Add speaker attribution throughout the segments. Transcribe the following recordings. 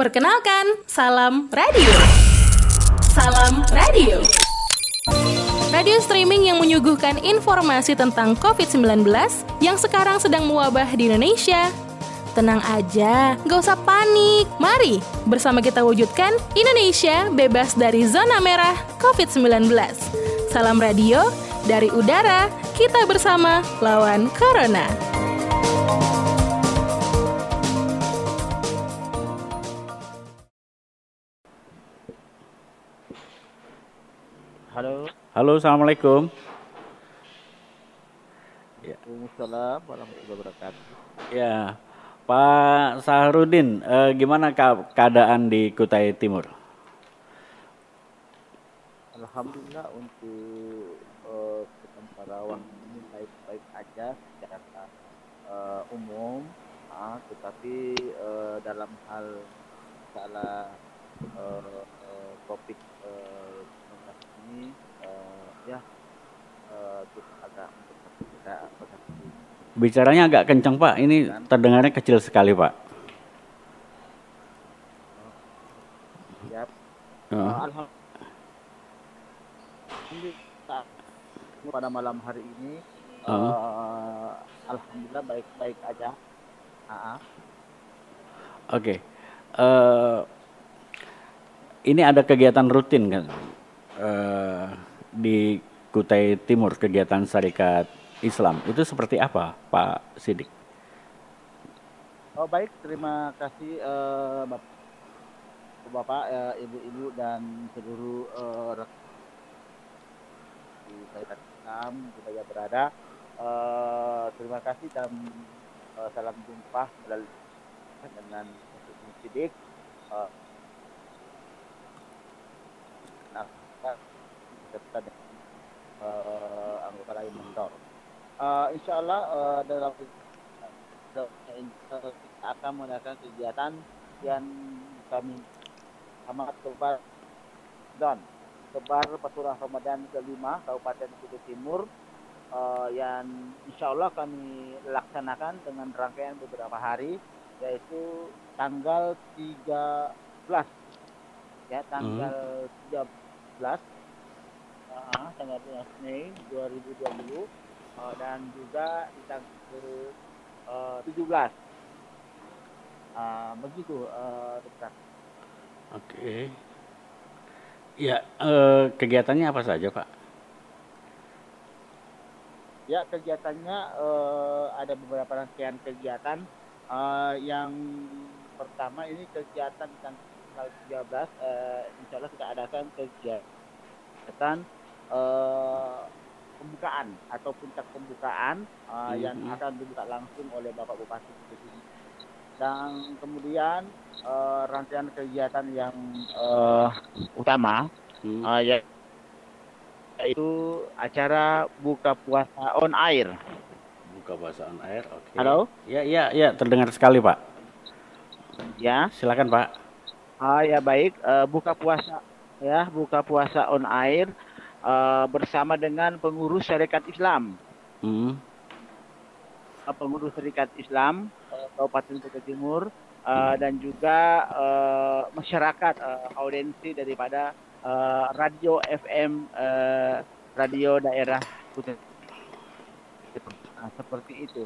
Speaker 1: Perkenalkan, Salam Radio. Salam Radio. Radio streaming yang menyuguhkan informasi tentang COVID-19 yang sekarang sedang mewabah di Indonesia. Tenang aja, gak usah panik. Mari bersama kita wujudkan Indonesia bebas dari zona merah COVID-19. Salam radio dari udara, kita bersama lawan Corona.
Speaker 2: Halo.
Speaker 3: Halo, assalamualaikum.
Speaker 2: Waalaikumsalam warahmatullahi wabarakatuh.
Speaker 3: Ya, Pak Sahrudin, eh, gimana keadaan di Kutai Timur?
Speaker 2: Alhamdulillah untuk uh, Ketemparawang ini baik-baik aja secara uh, umum, ah, tetapi uh, dalam hal masalah uh, uh, topik uh, ini uh, ya uh, agak tidak
Speaker 3: Bicaranya agak kencang, Pak. Ini terdengarnya kecil sekali, Pak.
Speaker 2: Siap. Uh, Alhamdulillah pada malam hari ini
Speaker 3: Uh.
Speaker 2: uh, alhamdulillah baik-baik aja. Uh,
Speaker 3: Oke. Eh, ini ada kegiatan rutin kan Eh, di Kutai Timur, kegiatan Syarikat Islam. Itu seperti apa, Pak Sidik?
Speaker 2: Oh baik, terima kasih uh, Bapak, Bapak uh, Ibu-ibu dan seluruh uh, rekan di Syarikat Islam kita yang berada. Uh, terima kasih dan uh, salam jumpa melalui dengan Sidik. Uh, nah, serta dengan uh, anggota lain mentor. Uh, insya Allah uh, dalam kita akan mengadakan kegiatan yang kami amat tebar dan tebar Pasurah Ramadan kelima Kabupaten Kutai Timur uh, yang insya Allah kami laksanakan dengan rangkaian beberapa hari yaitu tanggal 13 ya tanggal
Speaker 3: Hmm.
Speaker 2: 13 uh, tanggal 13 Mei 2020 uh, dan juga di tanggal uh, 17 uh, begitu uh, Dokter.
Speaker 3: Oke. Ya, eh, kegiatannya apa saja, Pak?
Speaker 2: Ya kegiatannya eh, ada beberapa rangkaian kegiatan eh, yang pertama ini kegiatan tanggal 13 eh, insya Allah kita adakan kegiatan eh, pembukaan atau puncak pembukaan eh, yang
Speaker 3: Mhm.
Speaker 2: akan dibuka langsung oleh Bapak Bupati Tinggi. Dan kemudian eh, rangkaian kegiatan yang eh, utama
Speaker 3: Hmm.
Speaker 2: eh, ya- yaitu acara buka puasa on air.
Speaker 3: Buka puasa on air, oke.
Speaker 2: Halo?
Speaker 3: Ya, ya, ya, terdengar sekali, Pak.
Speaker 2: Ya,
Speaker 3: Silakan, Pak.
Speaker 2: ah ya baik, eh, buka puasa ya, buka puasa on air eh, bersama dengan pengurus Syarikat Islam,
Speaker 3: Hmm.
Speaker 2: Eh, pengurus Syarikat Islam eh, Kabupaten Kutai Timur eh, dan juga eh, masyarakat eh, audiensi daripada eh, radio FM eh, radio daerah Kutai. Nah, seperti itu.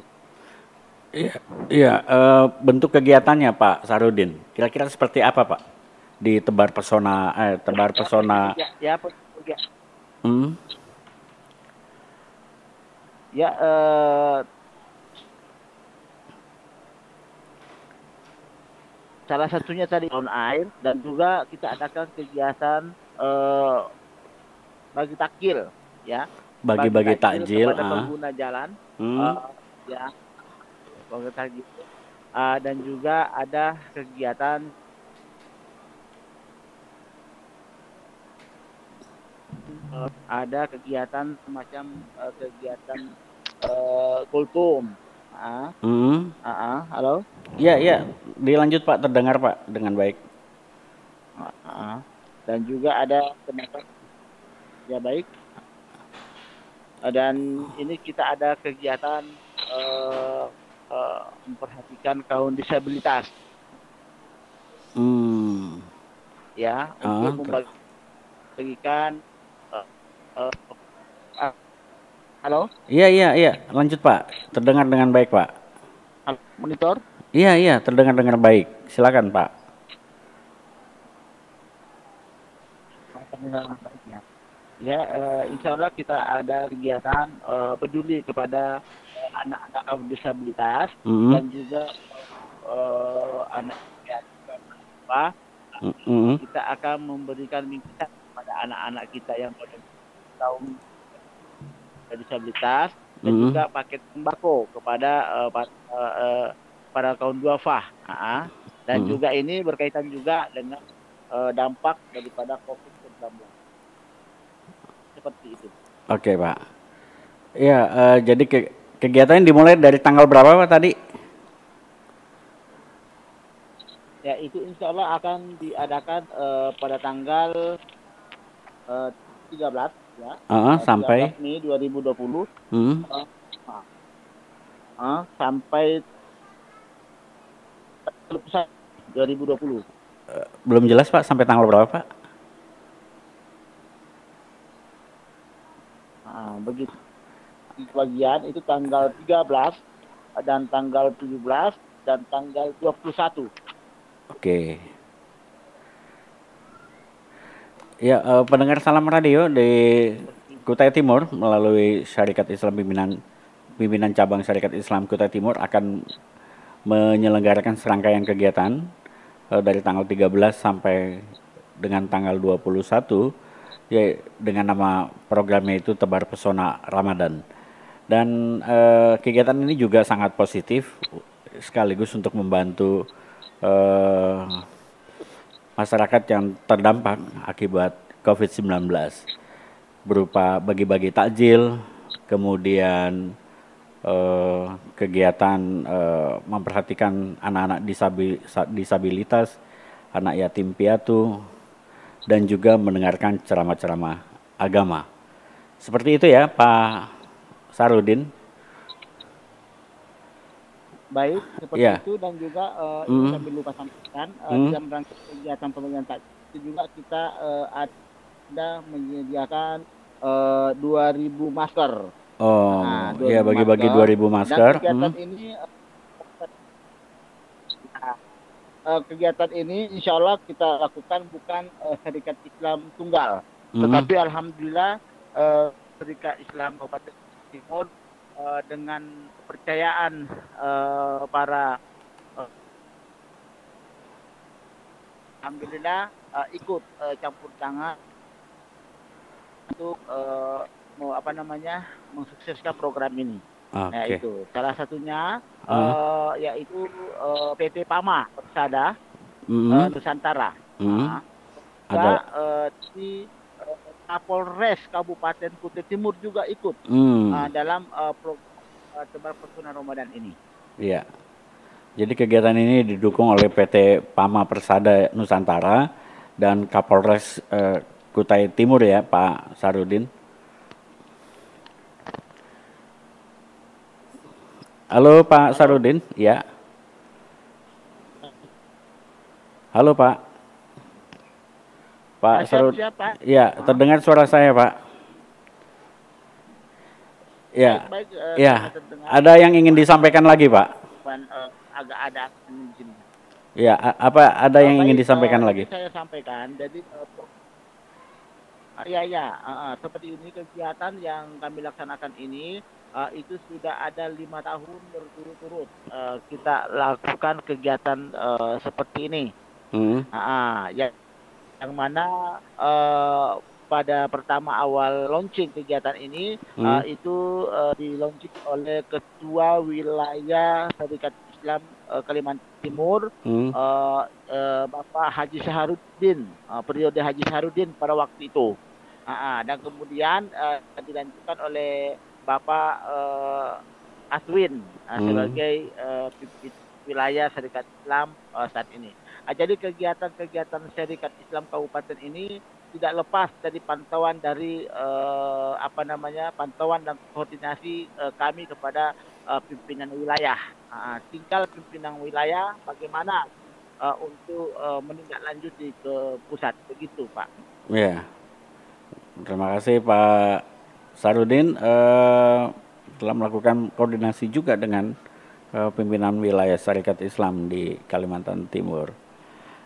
Speaker 3: Iya, iya. eh, bentuk kegiatannya Pak Sarudin, kira-kira seperti apa Pak? Di tebar pesona, eh, tebar pesona.
Speaker 2: Ya, ya, ya,
Speaker 3: Hmm.
Speaker 2: ya eh, salah satunya tadi on air dan juga kita adakan kegiatan eh, bagi takjil ya
Speaker 3: Bagi-bagi takjil.
Speaker 2: kepada
Speaker 3: ah.
Speaker 2: pengguna jalan
Speaker 3: Hmm.
Speaker 2: eh, ya bagi takjil Ah, dan juga ada kegiatan eh, ada kegiatan semacam eh, kegiatan eh, kultum ah
Speaker 3: Hmm.
Speaker 2: ah, ah, halo
Speaker 3: Ya, ya. Dilanjut Pak, terdengar Pak dengan baik.
Speaker 2: Ah, ah. dan juga ada tenaga ya baik Eh, dan ini kita ada kegiatan eh, eh, memperhatikan kaum disabilitas
Speaker 3: Hmm.
Speaker 2: ya untuk membagikan uh, uh, uh, halo
Speaker 3: Iya, iya, iya. Lanjut, Pak. Terdengar dengan baik, Pak.
Speaker 2: halo monitor
Speaker 3: Iya, iya, terdengar dengan baik. Silakan, Pak.
Speaker 2: ya eh, insya Allah kita ada kegiatan eh, peduli kepada eh, anak-anak kaum disabilitas
Speaker 3: Mm-mm.
Speaker 2: dan juga eh, anak yang apa
Speaker 3: Mm-mm.
Speaker 2: kita akan memberikan bingkisan kepada anak-anak kita yang pada kaum disabilitas dan
Speaker 3: Mhm.
Speaker 2: juga paket sembako kepada eh, pa- eh, eh, para kaum duafa Ah, dan
Speaker 3: Mhm.
Speaker 2: juga ini berkaitan juga dengan eh, dampak daripada COVID-19 seperti itu.
Speaker 3: Oke, Pak. Iya, eh, jadi ke- kegiatannya dimulai dari tanggal berapa, Pak, tadi?
Speaker 2: Ya itu insya Allah akan diadakan eh, pada tanggal eh, 13 ya. Eh,
Speaker 3: sampai
Speaker 2: 13 Mei 2020
Speaker 3: Hmm.
Speaker 2: eh, sampai 31 2020.
Speaker 3: belum jelas, Pak, sampai tanggal berapa, Pak?
Speaker 2: Nah, begitu. Di bagian itu tanggal 13 dan tanggal 17 dan tanggal 21.
Speaker 3: Oke. Ya, eh, pendengar salam radio di Kutai Timur melalui Syarikat Islam Pimpinan Pimpinan Cabang Syarikat Islam Kutai Timur akan menyelenggarakan serangkaian kegiatan eh, dari tanggal 13 sampai dengan tanggal 21 ya dengan nama programnya itu Tebar Pesona Ramadan. Dan eh, kegiatan ini juga sangat positif sekaligus untuk membantu eh, masyarakat yang terdampak akibat COVID-19 berupa bagi-bagi takjil, kemudian eh, kegiatan eh, memperhatikan anak-anak disabi- sa- disabilitas, anak yatim piatu, dan juga mendengarkan ceramah-ceramah agama. Seperti itu ya, Pak Sarudin.
Speaker 2: Baik, seperti
Speaker 3: Iya.
Speaker 2: itu dan juga eh,
Speaker 3: Mm.
Speaker 2: ini sambil lupa sampaikan eh,
Speaker 3: Mm.
Speaker 2: dalam rangka kegiatan pembagian takjil itu juga kita eh, ada menyediakan eh, 2000 masker.
Speaker 3: Oh,
Speaker 2: Nah,
Speaker 3: ya
Speaker 2: 2000
Speaker 3: bagi-bagi
Speaker 2: masker.
Speaker 3: 2000 masker.
Speaker 2: Dan kegiatan
Speaker 3: Hmm.
Speaker 2: ini eh, kegiatan ini insya Allah kita lakukan bukan eh, Serikat Islam Tunggal,
Speaker 3: Hmm.
Speaker 2: tetapi alhamdulillah eh, Serikat Islam Kabupaten Timur eh, dengan kepercayaan eh, para eh, alhamdulillah eh, ikut eh, campur tangan untuk eh, mau apa namanya mensukseskan program ini. Nah
Speaker 3: Oke.
Speaker 2: itu salah satunya
Speaker 3: Ah.
Speaker 2: eh, yaitu eh, PT Pama Persada
Speaker 3: Hmm.
Speaker 2: eh, Nusantara.
Speaker 3: Hmm.
Speaker 2: Nah,
Speaker 3: Ada.
Speaker 2: eh, di Kapolres Kabupaten Kutai Timur juga ikut
Speaker 3: Hmm.
Speaker 2: eh, dalam eh, program eh, Tebar Pesona Ramadan ini.
Speaker 3: Iya. Jadi kegiatan ini didukung oleh PT Pama Persada Nusantara dan Kapolres eh, Kutai Timur ya, Pak Sarudin. Halo Pak Sarudin, ya. Halo Pak. Pak
Speaker 2: Pak.
Speaker 3: Ya, terdengar suara saya Pak. Ya,
Speaker 2: Baik, eh,
Speaker 3: ya.
Speaker 2: kita terdengar,
Speaker 3: Ada yang ingin disampaikan lagi Pak?
Speaker 2: Eh, agak ada.
Speaker 3: Ya, apa ada yang
Speaker 2: Eh,
Speaker 3: ingin
Speaker 2: baik,
Speaker 3: disampaikan lagi?
Speaker 2: Saya sampaikan. Jadi Ah, iya. Ah, ah, seperti ini kegiatan yang kami laksanakan ini ah, itu sudah ada lima tahun berturut-turut eh, kita lakukan kegiatan eh, seperti ini.
Speaker 3: Hmm,
Speaker 2: ah, ya, yang mana eh, pada pertama awal launching kegiatan ini
Speaker 3: Hmm.
Speaker 2: ah, itu eh, di launching oleh Ketua Wilayah Serikat Islam eh, Kalimantan Timur
Speaker 3: hmm,
Speaker 2: eh, eh, Bapak Haji Saharudin, eh, periode Haji Saharudin pada waktu itu. Ah, ah, dan kemudian eh, dilanjutkan oleh Bapak eh, Aswin eh,
Speaker 3: Hmm.
Speaker 2: sebagai pimpin wilayah Serikat Islam eh, saat ini. Ah, jadi kegiatan-kegiatan Serikat Islam Kabupaten ini tidak lepas dari pantauan dari eh, apa namanya pantauan dan koordinasi eh, kami kepada eh, pimpinan wilayah. Ah, tinggal pimpinan wilayah bagaimana uh, untuk uh, menindaklanjuti ke pusat begitu Pak.
Speaker 3: Ya, terima kasih Pak Sarudin uh, telah melakukan koordinasi juga dengan uh, pimpinan wilayah Syarikat Islam di Kalimantan Timur.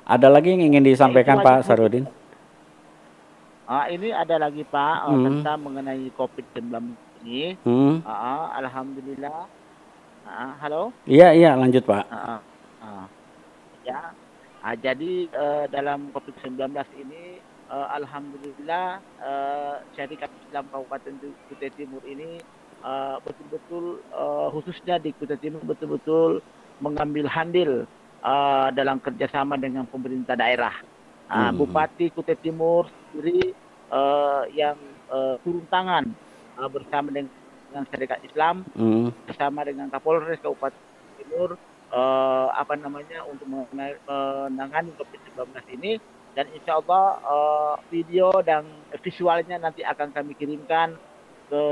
Speaker 3: Ada lagi yang ingin disampaikan Pak Sarudin?
Speaker 2: Uh, ini ada lagi Pak uh, hmm. tentang mengenai COVID-19 ini. Hmm. Uh, Alhamdulillah. Uh, halo.
Speaker 3: Iya iya lanjut Pak. Uh, uh,
Speaker 2: ya. Uh, jadi uh, dalam COVID-19 ini uh, alhamdulillah uh, syarikat Islam Kabupaten Kutai Timur ini betul-betul uh, uh, khususnya di Kutai Timur betul-betul mengambil handil uh, dalam kerjasama dengan pemerintah daerah. Uh, hmm. Bupati Kutai Timur sendiri uh, yang uh, turun tangan uh, bersama dengan, dengan Syarikat Islam, hmm. bersama dengan Kapolres Kabupaten Timur, uh, apa namanya untuk menangani COVID-19 ini dan insya Allah uh, video dan visualnya nanti akan kami kirimkan ke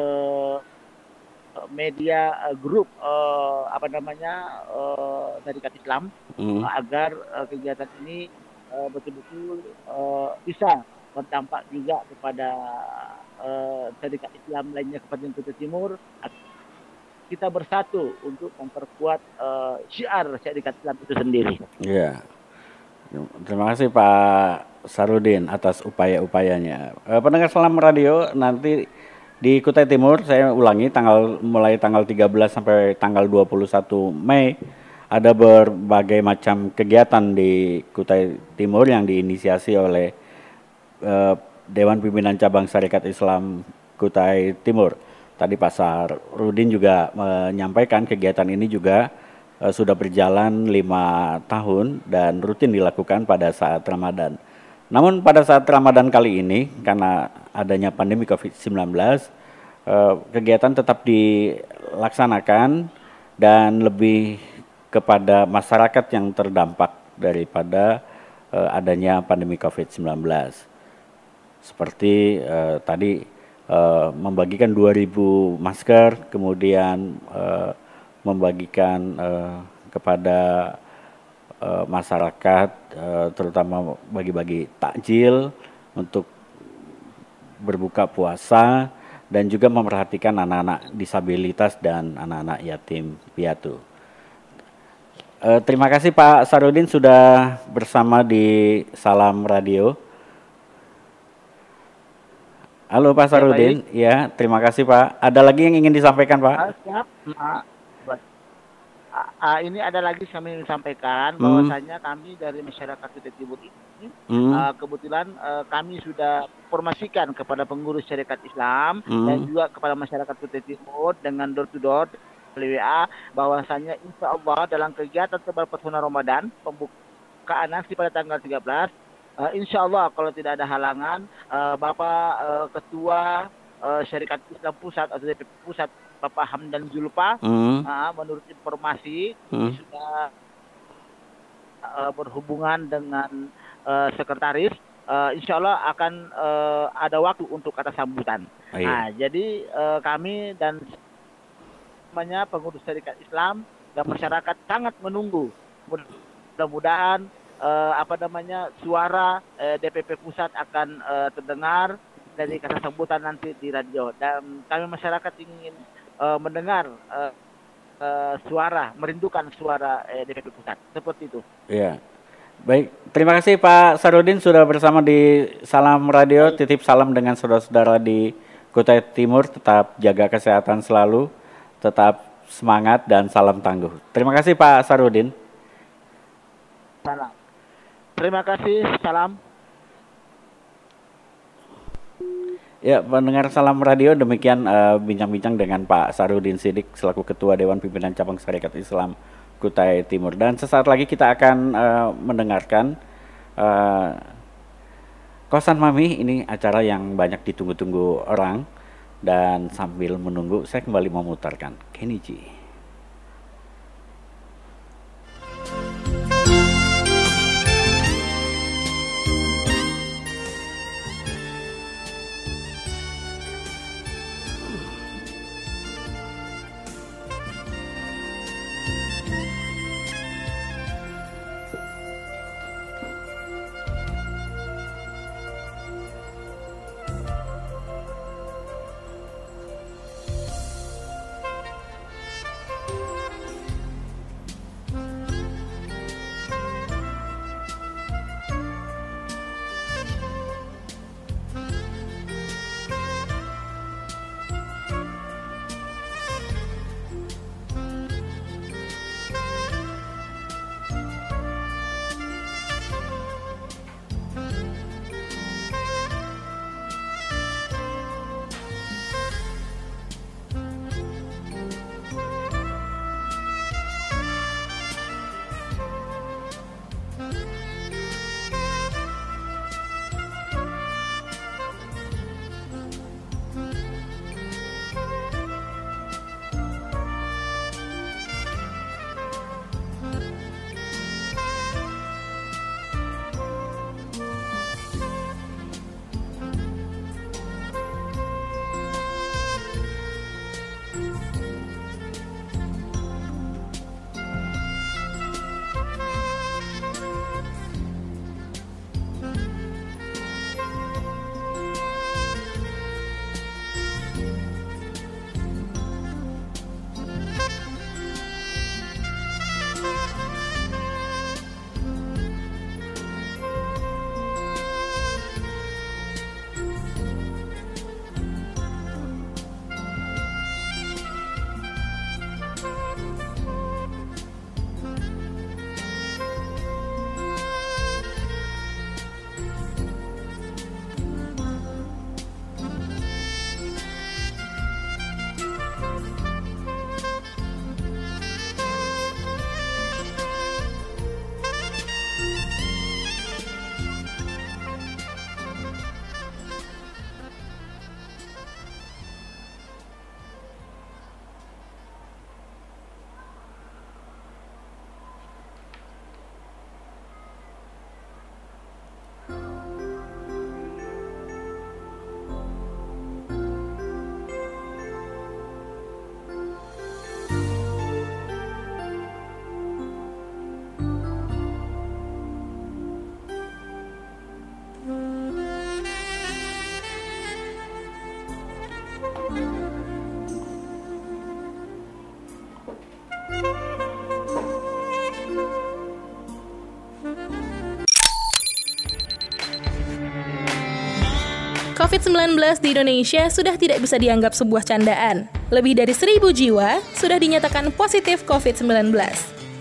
Speaker 2: media uh, grup uh, apa namanya uh, dari Islam mm. uh, agar uh, kegiatan ini uh, betul-betul uh, bisa berdampak juga kepada uh, Islam lainnya kepada Kota Timur kita bersatu untuk memperkuat uh, syiar Serikat Islam itu sendiri.
Speaker 3: Iya. Terima kasih Pak Sarudin atas upaya-upayanya. Eh, pendengar Salam Radio nanti di Kutai Timur saya ulangi tanggal mulai tanggal 13 sampai tanggal 21 Mei ada berbagai macam kegiatan di Kutai Timur yang diinisiasi oleh eh, Dewan Pimpinan Cabang Syarikat Islam Kutai Timur. Tadi Pak Sarudin juga menyampaikan kegiatan ini juga uh, sudah berjalan lima tahun dan rutin dilakukan pada saat Ramadan. Namun pada saat Ramadan kali ini karena adanya pandemi COVID-19, uh, eh, kegiatan tetap dilaksanakan dan lebih kepada masyarakat yang terdampak daripada uh, adanya pandemi COVID-19. Seperti uh, tadi membagikan 2000 masker, kemudian membagikan kepada uh, masyarakat uh, terutama bagi-bagi takjil untuk berbuka puasa dan juga memperhatikan anak-anak disabilitas dan anak-anak yatim piatu. Uh, terima kasih Pak Sarudin sudah bersama di Salam Radio. Halo Pak Sarudin, ya, ya terima kasih Pak. Ada lagi yang ingin disampaikan Pak? Siap,
Speaker 2: uh, ini ada lagi kami sampaikan hmm. bahwasanya kami dari masyarakat Kutai Timur ini hmm. uh, kebetulan uh, kami sudah formasikan kepada pengurus syarikat Islam hmm. dan juga kepada masyarakat Kutai Timur dengan door to door WA bahwasanya insya Allah dalam kegiatan tebar pesona Ramadan pembukaan nanti pada tanggal 13 uh, insya Allah kalau tidak ada halangan uh, Bapak uh, Ketua uh, Syarikat Islam Pusat atau DPP Pusat Bapak Hamdan Zulpa hmm. uh, menurut informasi hmm. sudah uh, berhubungan dengan uh, sekretaris uh, insya Allah akan uh, ada waktu untuk kata sambutan. Oh, iya. Nah, jadi uh, kami dan namanya pengurus Serikat Islam dan masyarakat sangat menunggu. Mudah-mudahan uh, apa namanya suara uh, DPP pusat akan uh, terdengar dari kata sambutan nanti di radio dan kami masyarakat ingin uh, mendengar uh, uh, suara, merindukan suara uh, DPP Pusat. Seperti itu.
Speaker 3: Iya. Baik, terima kasih Pak Sarudin sudah bersama di Salam Radio. Titip salam dengan saudara-saudara di Kutai Timur. Tetap jaga kesehatan selalu, tetap semangat dan salam tangguh. Terima kasih Pak Sarudin.
Speaker 2: Salam. Terima kasih, salam.
Speaker 3: Ya, pendengar Salam Radio demikian eh, bincang-bincang uh, dengan Pak Sarudin Sidik selaku Ketua Dewan Pimpinan Cabang Syarikat Islam Kutai Timur. Dan sesaat lagi kita akan uh, mendengarkan uh, Kosan Mami. Ini acara yang banyak ditunggu-tunggu orang. Dan sambil menunggu saya kembali memutarkan Kenny
Speaker 1: COVID-19 di Indonesia sudah tidak bisa dianggap sebuah candaan. Lebih dari seribu jiwa sudah dinyatakan positif COVID-19.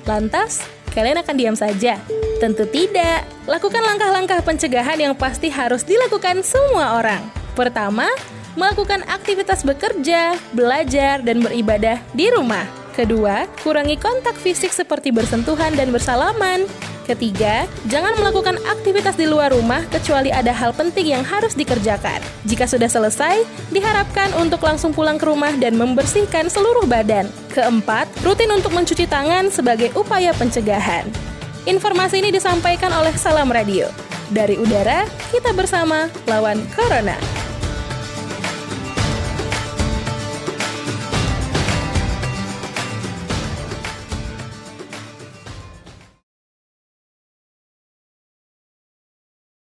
Speaker 1: Lantas, kalian akan diam saja? Tentu tidak. Lakukan langkah-langkah pencegahan yang pasti harus dilakukan semua orang. Pertama, melakukan aktivitas bekerja, belajar, dan beribadah di rumah. Kedua, kurangi kontak fisik seperti bersentuhan dan bersalaman. Ketiga, jangan melakukan aktivitas di luar rumah kecuali ada hal penting yang harus dikerjakan. Jika sudah selesai, diharapkan untuk langsung pulang ke rumah dan membersihkan seluruh badan. Keempat, rutin untuk mencuci tangan sebagai upaya pencegahan. Informasi ini disampaikan oleh Salam Radio. Dari udara, kita bersama lawan Corona.